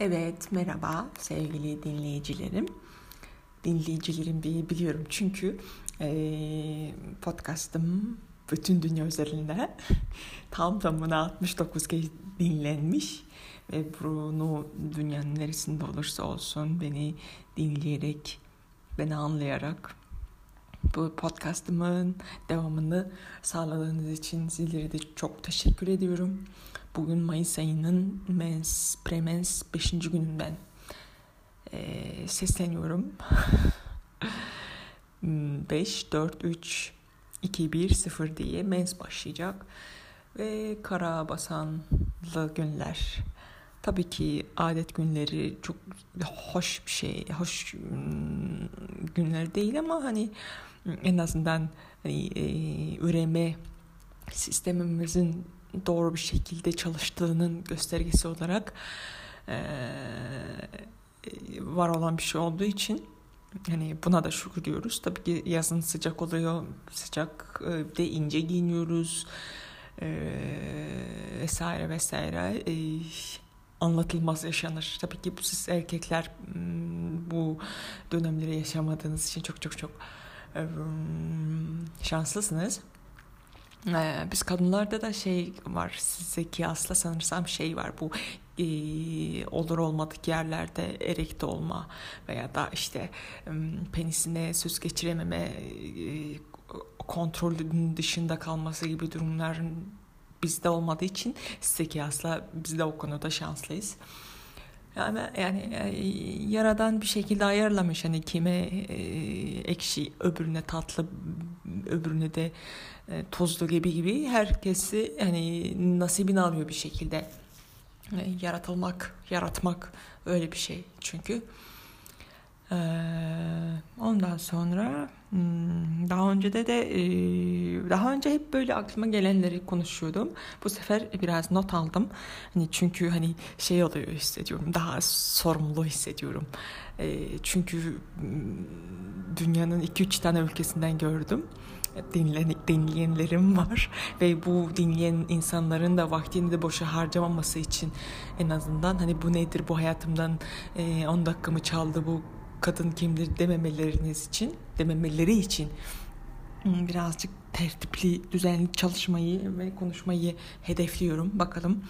Evet, merhaba sevgili dinleyicilerim. Dinleyicilerim diye biliyorum çünkü e, podcastım bütün dünya üzerinde tam tamına 69 kez dinlenmiş ve bunu dünyanın neresinde olursa olsun beni dinleyerek, beni anlayarak bu podcastımın devamını sağladığınız için sizlere de çok teşekkür ediyorum. Bugün Mayıs ayının mens, premens 5. gününden e, sesleniyorum. 5, 4, 3, 2, 1, 0 diye mens başlayacak. Ve kara basanlı günler. Tabii ki adet günleri çok hoş bir şey, hoş hmm, günler değil ama hani en azından hani, e, üreme sistemimizin doğru bir şekilde çalıştığının göstergesi olarak e, var olan bir şey olduğu için hani buna da şükür diyoruz. Tabii ki yazın sıcak oluyor, sıcak e, de ince giyiniyoruz e, vesaire vesaire. E, anlatılmaz yaşanır. Tabii ki bu siz erkekler bu dönemleri yaşamadığınız için çok çok çok şanslısınız. Ee, biz kadınlarda da şey var size kıyasla sanırsam şey var bu e, olur olmadık yerlerde erekte olma veya da işte penisine söz geçirememe e, kontrolün dışında kalması gibi durumların bizde olmadığı için size kıyasla biz de o konuda şanslıyız. Yani yani e, yaradan bir şekilde ayarlamış hani kime e, ekşi öbürüne tatlı öbürüne de e, tozlu gibi gibi herkesi hani nasibini alıyor bir şekilde e, yaratılmak yaratmak öyle bir şey çünkü e, ondan sonra hmm, daha önce de de e, daha önce hep böyle aklıma gelenleri konuşuyordum. Bu sefer biraz not aldım. Hani çünkü hani şey oluyor hissediyorum daha sorumlu hissediyorum. E, çünkü hmm, dünyanın iki üç tane ülkesinden gördüm. Dinlen, dinleyenlerim var ve bu dinleyen insanların da vaktini de boşa harcamaması için en azından hani bu nedir bu hayatımdan 10 e, dakikamı çaldı bu kadın kimdir dememeleriniz için dememeleri için hmm, birazcık tertipli düzenli çalışmayı ve konuşmayı hedefliyorum bakalım.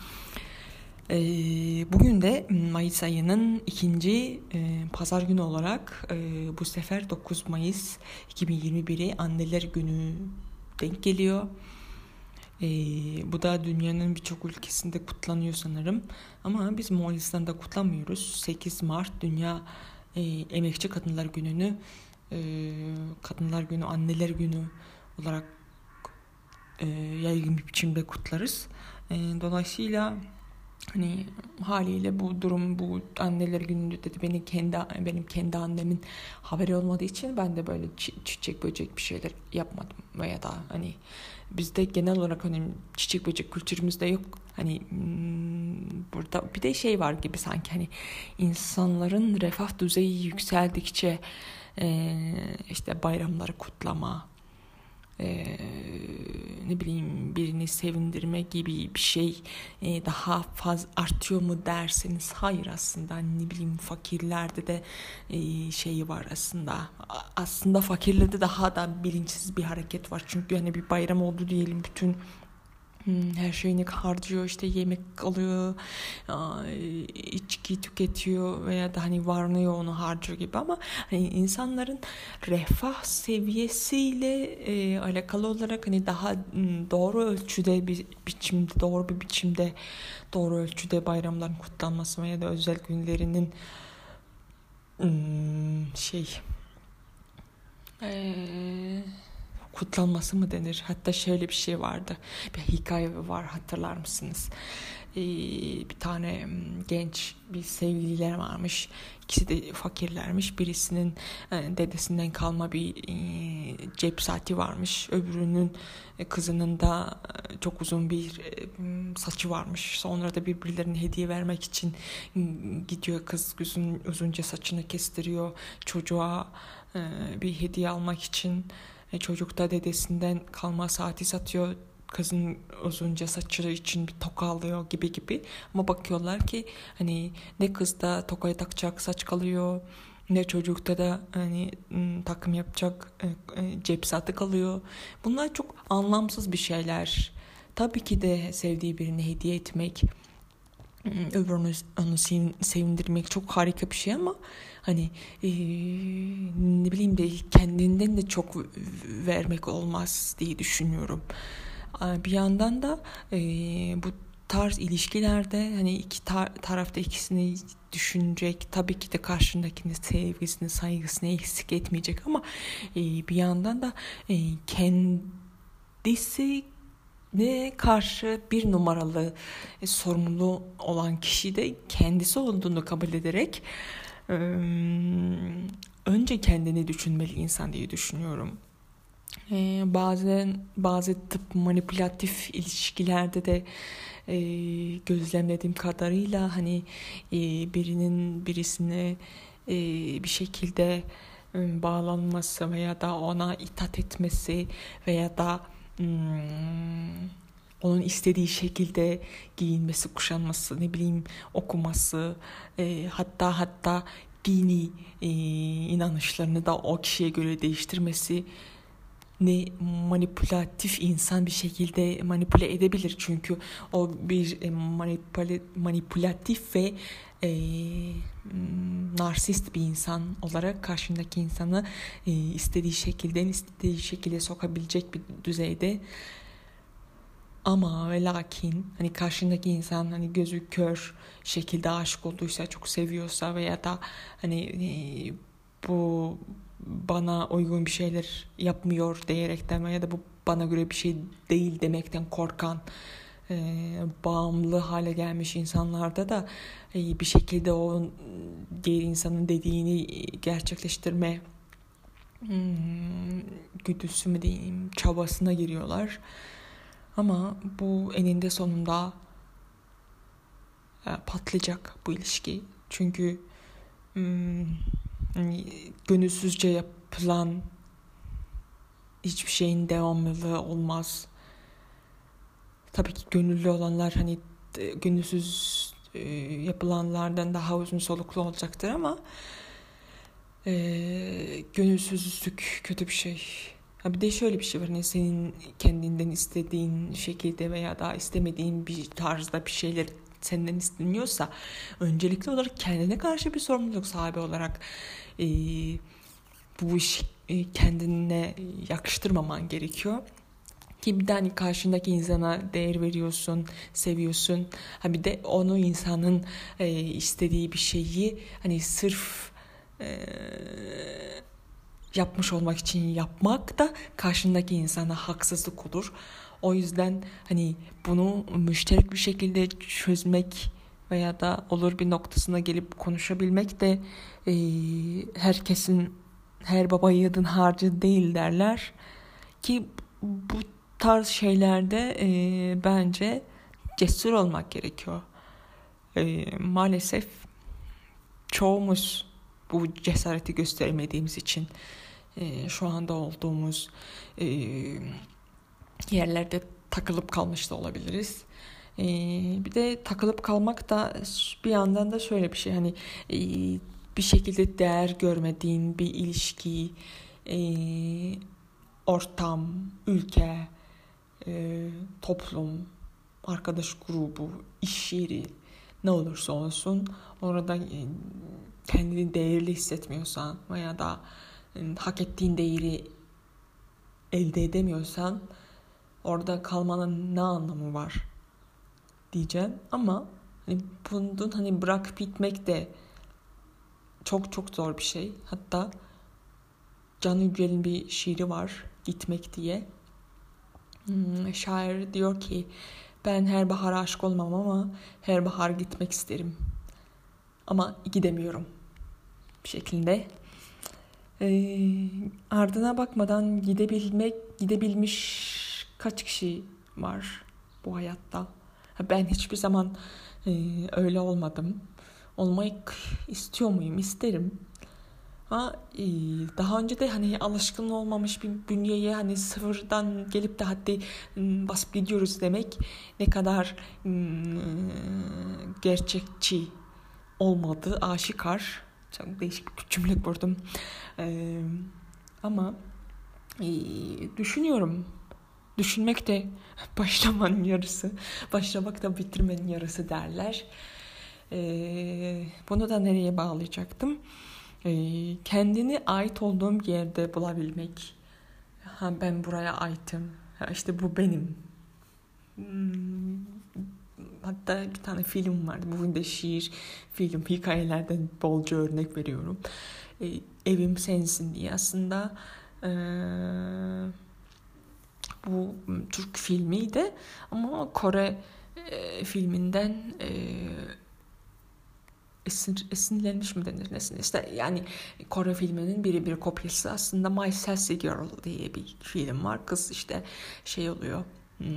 E, bugün de Mayıs ayının ikinci e, pazar günü olarak e, bu sefer 9 Mayıs 2021'i Anneler Günü denk geliyor. E, bu da dünyanın birçok ülkesinde kutlanıyor sanırım. Ama biz Moğolistan'da kutlamıyoruz. 8 Mart Dünya e, Emekçi Kadınlar Günü'nü e, Kadınlar Günü, Anneler Günü olarak e, yaygın bir biçimde kutlarız. E, dolayısıyla hani haliyle bu durum bu anneler gününde dedi beni kendi benim kendi annemin haberi olmadığı için ben de böyle çiçek böcek bir şeyler yapmadım. Veya da hani bizde genel olarak hani çiçek böcek kültürümüzde yok. Hani hmm, burada bir de şey var gibi sanki hani insanların refah düzeyi yükseldikçe işte bayramları kutlama e, ne bileyim birini sevindirme gibi bir şey e, daha fazla artıyor mu derseniz hayır aslında. Ne bileyim fakirlerde de e, şeyi var aslında. Aslında fakirlerde daha da bilinçsiz bir hareket var. Çünkü hani bir bayram oldu diyelim bütün her şeyini harcıyor işte yemek alıyor içki tüketiyor veya da hani varını yoğunu harcıyor gibi. Ama hani insanların refah seviyesiyle e, alakalı olarak hani daha hmm, doğru ölçüde bir biçimde doğru bir biçimde doğru ölçüde bayramların kutlanması veya da özel günlerinin hmm, şey eee kutlanması mı denir? Hatta şöyle bir şey vardı. Bir hikaye var hatırlar mısınız? Ee, bir tane genç bir sevgililer varmış. İkisi de fakirlermiş. Birisinin e, dedesinden kalma bir e, cep saati varmış. Öbürünün e, kızının da çok uzun bir saçı varmış. Sonra da birbirlerine hediye vermek için gidiyor kız uzun, uzunca saçını kestiriyor. Çocuğa bir hediye almak için e, çocuk da dedesinden kalma saati satıyor. kızın uzunca saçları için bir toka alıyor gibi gibi. Ama bakıyorlar ki hani ne kızda tokayı takacak saç kalıyor ne çocukta da hani takım yapacak e, e, cep saati kalıyor. Bunlar çok anlamsız bir şeyler. Tabii ki de sevdiği birine hediye etmek, öbürünü onu sevindirmek çok harika bir şey ama hani e, ne bileyim de kendinden de çok vermek olmaz diye düşünüyorum. Bir yandan da e, bu tarz ilişkilerde hani iki tar- tarafta ikisini düşünecek tabii ki de karşındakinin sevgisini saygısını eksik etmeyecek ama e, bir yandan da e, kendisi ne karşı bir numaralı e, sorumlu olan kişi de kendisi olduğunu kabul ederek e, önce kendini düşünmeli insan diye düşünüyorum. E, bazen bazı tıp manipülatif ilişkilerde de e, gözlemlediğim kadarıyla hani e, birinin birisine e, bir şekilde bağlanması veya da ona itaat etmesi veya da hmm, onun istediği şekilde giyinmesi, kuşanması, ne bileyim okuması, e, hatta hatta dini e, inanışlarını da o kişiye göre değiştirmesi ne manipülatif insan bir şekilde manipüle edebilir. Çünkü o bir e, manipüle, manipülatif ve e, narsist bir insan olarak karşındaki insanı e, istediği şekilde istediği şekilde sokabilecek bir düzeyde. Ama ve lakin hani karşındaki insan hani gözü kör şekilde aşık olduysa çok seviyorsa veya da hani e, bu bana uygun bir şeyler yapmıyor diyerekten veya da bu bana göre bir şey değil demekten korkan e, bağımlı hale gelmiş insanlarda da e, bir şekilde o diğer insanın dediğini gerçekleştirme hmm, güdüsü mü diyeyim çabasına giriyorlar. Ama bu eninde sonunda e, patlayacak bu ilişki. Çünkü hmm, hani gönülsüzce yapılan hiçbir şeyin devamlılığı olmaz. Tabii ki gönüllü olanlar hani e, gönülsüz e, yapılanlardan daha uzun soluklu olacaktır ama e, gönülsüzlük kötü bir şey. Ha bir de şöyle bir şey var. Hani senin kendinden istediğin şekilde veya daha istemediğin bir tarzda bir şeyler senden isteniyorsa öncelikli olarak kendine karşı bir sorumluluk sahibi olarak e, bu iş e, kendine yakıştırmaman gerekiyor ki bir de hani karşındaki insana değer veriyorsun, seviyorsun. Ha bir de onu insanın e, istediği bir şeyi hani sırf e, yapmış olmak için yapmak da karşındaki insana haksızlık olur. O yüzden hani bunu müşterek bir şekilde çözmek veya da olur bir noktasına gelip konuşabilmek de e, herkesin her baba yiğidin harcı değil derler ki bu tarz şeylerde e, bence cesur olmak gerekiyor. E, maalesef çoğumuz bu cesareti göstermediğimiz için e, şu anda olduğumuz e, yerlerde takılıp kalmış da olabiliriz. E, bir de takılıp kalmak da bir yandan da şöyle bir şey hani e, bir şekilde değer görmediğin bir ilişki, e, ortam, ülke, e, toplum, arkadaş grubu, iş yeri ne olursa olsun orada e, kendini değerli hissetmiyorsan veya da e, hak ettiğin değeri elde edemiyorsan orada kalmanın ne anlamı var diyeceğim ama hani bunun hani bırakıp gitmek de çok çok zor bir şey. Hatta Can Yücel'in bir şiiri var Gitmek diye. Hmm, şair diyor ki ben her bahar aşık olmam ama her bahar gitmek isterim. Ama gidemiyorum bir şekilde. Ee, ardına bakmadan gidebilmek, gidebilmiş kaç kişi var bu hayatta? Ben hiçbir zaman e, öyle olmadım. Olmayı istiyor muyum? İsterim. E, daha önce de hani alışkın olmamış bir bünyeye hani sıfırdan gelip de hadi basıp gidiyoruz demek ne kadar gerçekçi olmadığı aşikar. Çok değişik bir cümle kurdum. Ama düşünüyorum. Düşünmek de başlamanın yarısı. Başlamak da bitirmenin yarısı derler. Bunu da nereye bağlayacaktım? Ee, kendini ait olduğum yerde bulabilmek. Ha, ben buraya aitim. Ha, işte bu benim. Hmm, hatta bir tane film vardı. Bugün de şiir, film, hikayelerden bolca örnek veriyorum. Ee, Evim Sensin diye aslında e, bu Türk filmiydi ama Kore e, filminden e, esin, esinlenmiş mi denir nesin? İşte yani Kore filminin biri bir kopyası. Aslında My Sassy Girl diye bir film var. Kız işte şey oluyor hmm,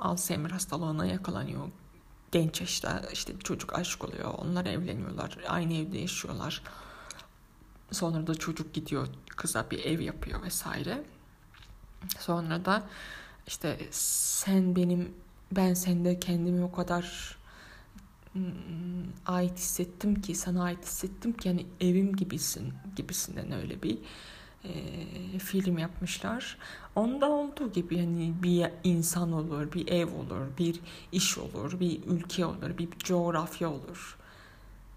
Alzheimer hastalığına yakalanıyor. Genç yaşta işte çocuk aşık oluyor. Onlar evleniyorlar aynı evde yaşıyorlar. Sonra da çocuk gidiyor kıza bir ev yapıyor vesaire. Sonra da işte sen benim ben sende kendimi o kadar ait hissettim ki sana ait hissettim ki yani evim gibisin gibisinden öyle bir e, film yapmışlar. Onda olduğu gibi yani bir insan olur, bir ev olur, bir iş olur, bir ülke olur, bir coğrafya olur,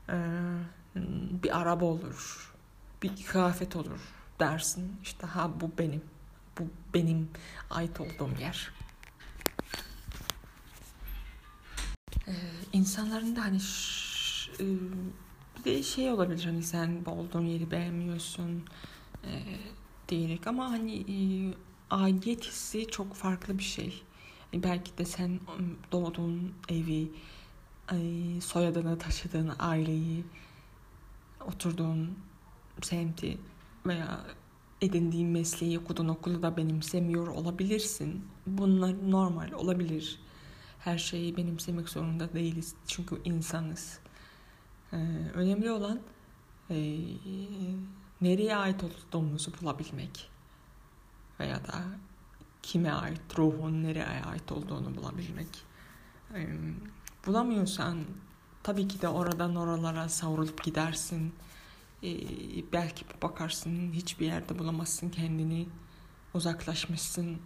e, bir araba olur, bir kıyafet olur dersin. İşte ha bu benim, bu benim ait olduğum yer. Ee, insanların da hani ş, e, bir de şey olabilir hani sen olduğun yeri beğenmiyorsun e, diyerek ama hani e, aidiyet hissi çok farklı bir şey. E, belki de sen doğduğun evi, e, soyadını taşıdığın aileyi, oturduğun semti veya edindiğin mesleği okuduğun okulu da benimsemiyor olabilirsin. Bunlar normal olabilir her şeyi benimsemek zorunda değiliz. Çünkü insanız. Ee, önemli olan e, nereye ait olduğumuzu bulabilmek. Veya da kime ait, ruhun nereye ait olduğunu bulabilmek. Ee, bulamıyorsan tabii ki de oradan oralara savrulup gidersin. Ee, belki bakarsın hiçbir yerde bulamazsın kendini. Uzaklaşmışsın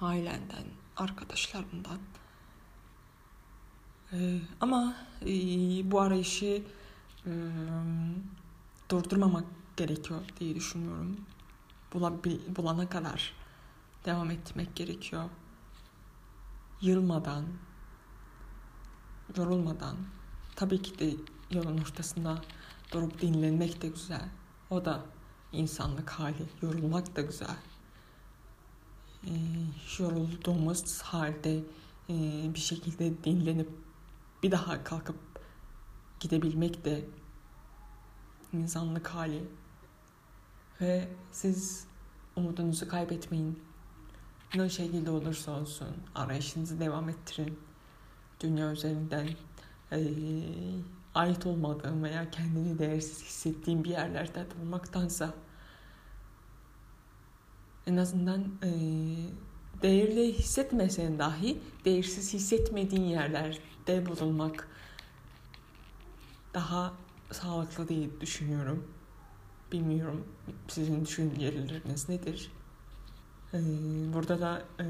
ailenden, arkadaşlarından. Ee, ama e, bu arayışı e, durdurmamak gerekiyor diye düşünüyorum. Bulana kadar devam etmek gerekiyor. Yılmadan, yorulmadan. Tabii ki de yolun ortasında durup dinlenmek de güzel. O da insanlık hali. Yorulmak da güzel. E, yorulduğumuz halde e, bir şekilde dinlenip bir daha kalkıp gidebilmek de insanlık hali. Ve siz umudunuzu kaybetmeyin. Ne şekilde olursa olsun arayışınızı devam ettirin. Dünya üzerinden e, ait olmadığım veya kendini değersiz hissettiğim bir yerlerde bulmaktansa en azından e, değerli hissetmesen dahi değersiz hissetmediğin yerlerde bulunmak daha sağlıklı diye düşünüyorum. Bilmiyorum sizin düşünceleriniz nedir? Ee, burada da e,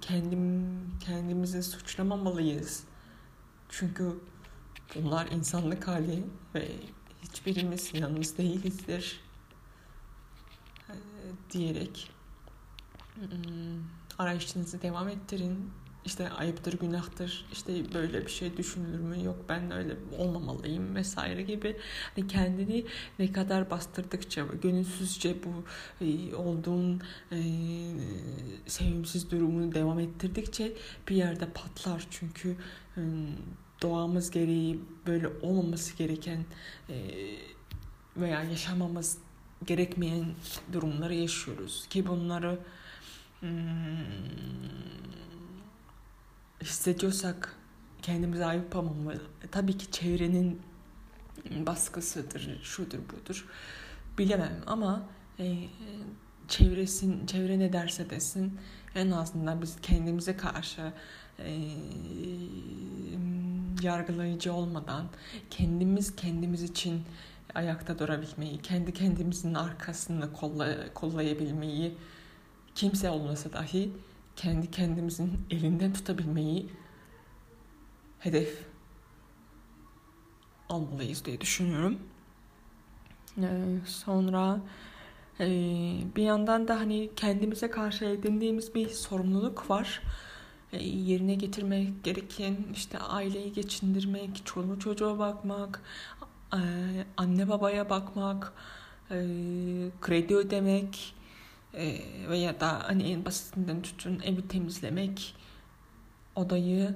kendim kendimizi suçlamamalıyız. Çünkü bunlar insanlık hali ve hiçbirimiz yalnız değilizdir ee, diyerek Hmm, arayışınızı devam ettirin. İşte ayıptır, günahtır, işte böyle bir şey düşünülür mü, yok ben öyle olmamalıyım vesaire gibi. Hani kendini ne kadar bastırdıkça, gönülsüzce bu e, olduğun e, sevimsiz durumunu devam ettirdikçe bir yerde patlar. Çünkü e, doğamız gereği böyle olmaması gereken e, veya yaşamamız gerekmeyen durumları yaşıyoruz. Ki bunları hmm, hissediyorsak kendimize ayıp yapmamalı. Tabii ki çevrenin baskısıdır, şudur budur bilemem ama e, çevresin çevre ne derse desin en azından biz kendimize karşı e, yargılayıcı olmadan kendimiz kendimiz için ayakta durabilmeyi, kendi kendimizin arkasını kolla, kollayabilmeyi, kimse olmasa dahi kendi kendimizin elinden tutabilmeyi hedef almalıyız diye düşünüyorum. Ee, sonra e, bir yandan da hani kendimize karşı edindiğimiz bir sorumluluk var. E, yerine getirmek gereken işte aileyi geçindirmek, çoluğu çocuğa bakmak, e, anne babaya bakmak, e, kredi ödemek e, veya da hani en basitinden tutun evi temizlemek, odayı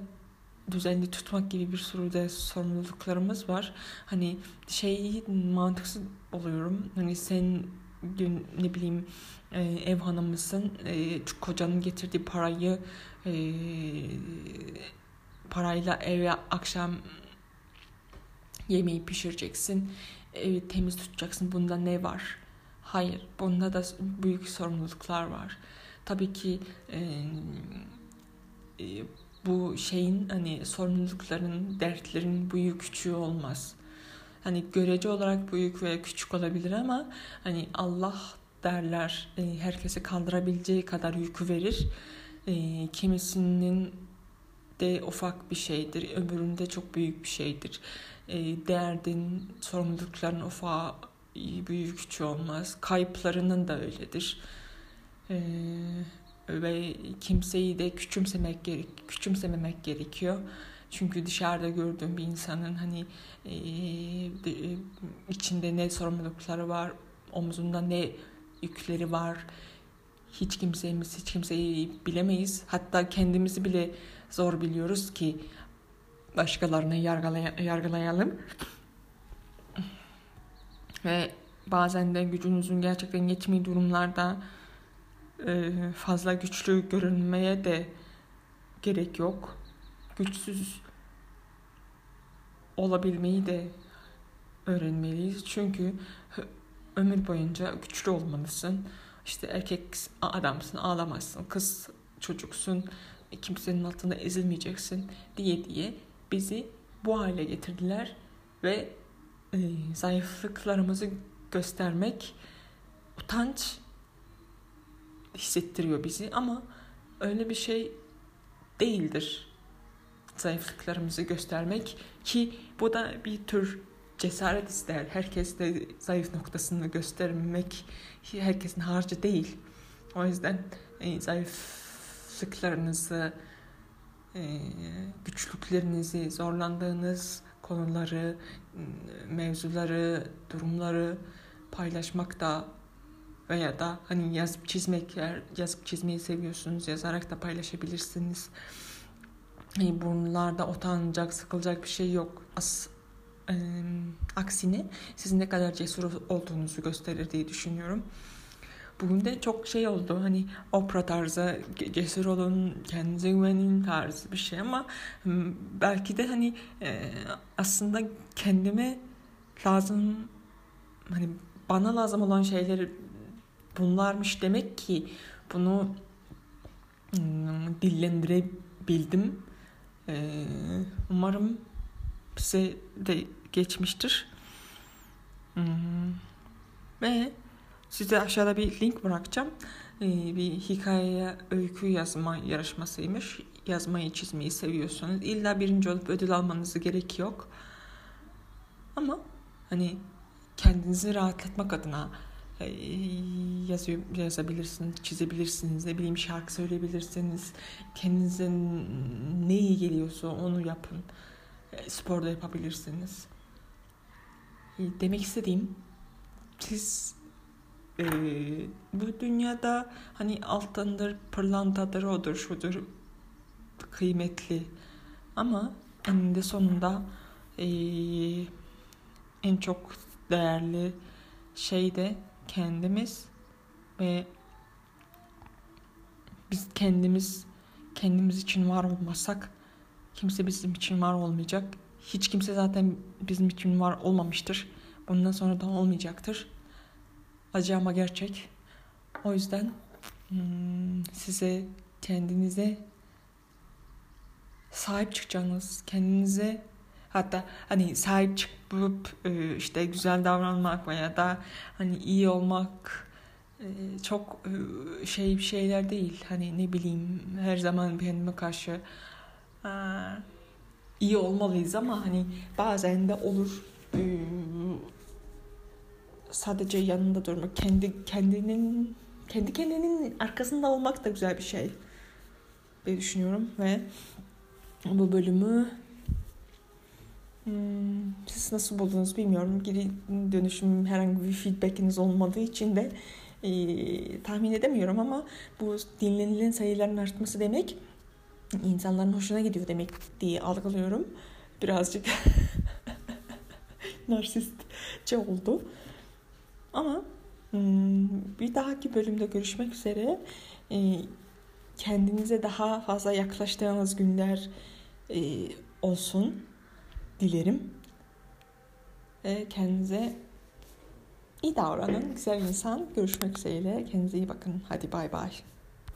düzenli tutmak gibi bir sürü de sorumluluklarımız var. Hani şey mantıksız oluyorum. Hani sen gün ne bileyim e, ev hanımısın. E, kocanın getirdiği parayı e, parayla eve akşam yemeği pişireceksin. Evi temiz tutacaksın. Bunda ne var? Hayır. Bunda da büyük sorumluluklar var. Tabii ki e, e, bu şeyin hani sorumlulukların, dertlerin büyük küçüğü olmaz. Hani görece olarak büyük veya küçük olabilir ama hani Allah derler e, herkese kaldırabileceği kadar yükü verir. E, kimisinin de ufak bir şeydir, öbüründe çok büyük bir şeydir. E, derdin, sorumlulukların ufağı büyük küçük olmaz. Kayıplarının da öyledir. Eee ve kimseyi de küçümsemek gerek küçümsememek gerekiyor. Çünkü dışarıda gördüğüm bir insanın hani e, de, içinde ne sorumlulukları var, omzunda ne yükleri var. Hiç kimsemiz hiç kimseyi bilemeyiz. Hatta kendimizi bile zor biliyoruz ki başkalarını yargılay yargılayalım. Ve bazen de gücünüzün gerçekten yetmediği durumlarda e, fazla güçlü görünmeye de gerek yok. Güçsüz olabilmeyi de öğrenmeliyiz. Çünkü ömür boyunca güçlü olmalısın. İşte erkek adamsın, ağlamazsın. Kız çocuksun, kimsenin altında ezilmeyeceksin diye diye bizi bu hale getirdiler ve e, zayıflıklarımızı göstermek utanç hissettiriyor bizi ama öyle bir şey değildir zayıflıklarımızı göstermek ki bu da bir tür cesaret ister. Herkes de zayıf noktasını göstermek herkesin harcı değil. O yüzden e, zayıflıklarınızı, e, güçlüklerinizi, zorlandığınız konuları, mevzuları, durumları paylaşmak da veya da hani yazıp çizmek yazıp çizmeyi seviyorsunuz yazarak da paylaşabilirsiniz. Yani bunlarda utanacak, sıkılacak bir şey yok. As, e, aksine sizin ne kadar cesur olduğunuzu gösterir diye düşünüyorum. Bugün de çok şey oldu hani opera tarzı cesur olun kendinize güvenin tarzı bir şey ama belki de hani e, aslında kendime lazım hani bana lazım olan şeyleri bunlarmış demek ki bunu hmm, dillendirebildim. Ee, umarım size de geçmiştir. Hmm. Ve size aşağıda bir link bırakacağım. Ee, bir hikaye öykü yazma yarışmasıymış. Yazmayı çizmeyi seviyorsanız illa birinci olup ödül almanızı gerek yok. Ama hani kendinizi rahatlatmak adına yazıyor, yazabilirsiniz, çizebilirsiniz, ne bileyim şarkı söyleyebilirsiniz. Kendinize ne iyi geliyorsa onu yapın. Spor da yapabilirsiniz. Demek istediğim siz e, bu dünyada hani altındır, pırlantadır, odur, şudur kıymetli. Ama eninde sonunda e, en çok değerli şey de kendimiz ve biz kendimiz kendimiz için var olmasak kimse bizim için var olmayacak. hiç kimse zaten bizim için var olmamıştır. Bundan sonra da olmayacaktır. Acı ama gerçek. O yüzden hmm, size kendinize sahip çıkacağınız, kendinize hatta hani sahip çıkıp e, işte güzel davranmak veya da hani iyi olmak e, çok e, şey şeyler değil. Hani ne bileyim her zaman kendime karşı iyi olmalıyız ama hani bazen de olur sadece yanında durmak, kendi kendinin kendi kendinin arkasında olmak da güzel bir şey diye düşünüyorum ve bu bölümü hmm, siz nasıl buldunuz bilmiyorum. Geri dönüşüm herhangi bir feedbackiniz olmadığı için de e, tahmin edemiyorum ama bu dinlenilen sayıların artması demek insanların hoşuna gidiyor demek diye algılıyorum. Birazcık narsistçe oldu. Ama hmm, bir dahaki bölümde görüşmek üzere. E, kendinize daha fazla yaklaştığınız günler e, olsun dilerim. Kendinize iyi davranın. Güzel insan. Görüşmek üzere. Kendinize iyi bakın. Hadi bay bay.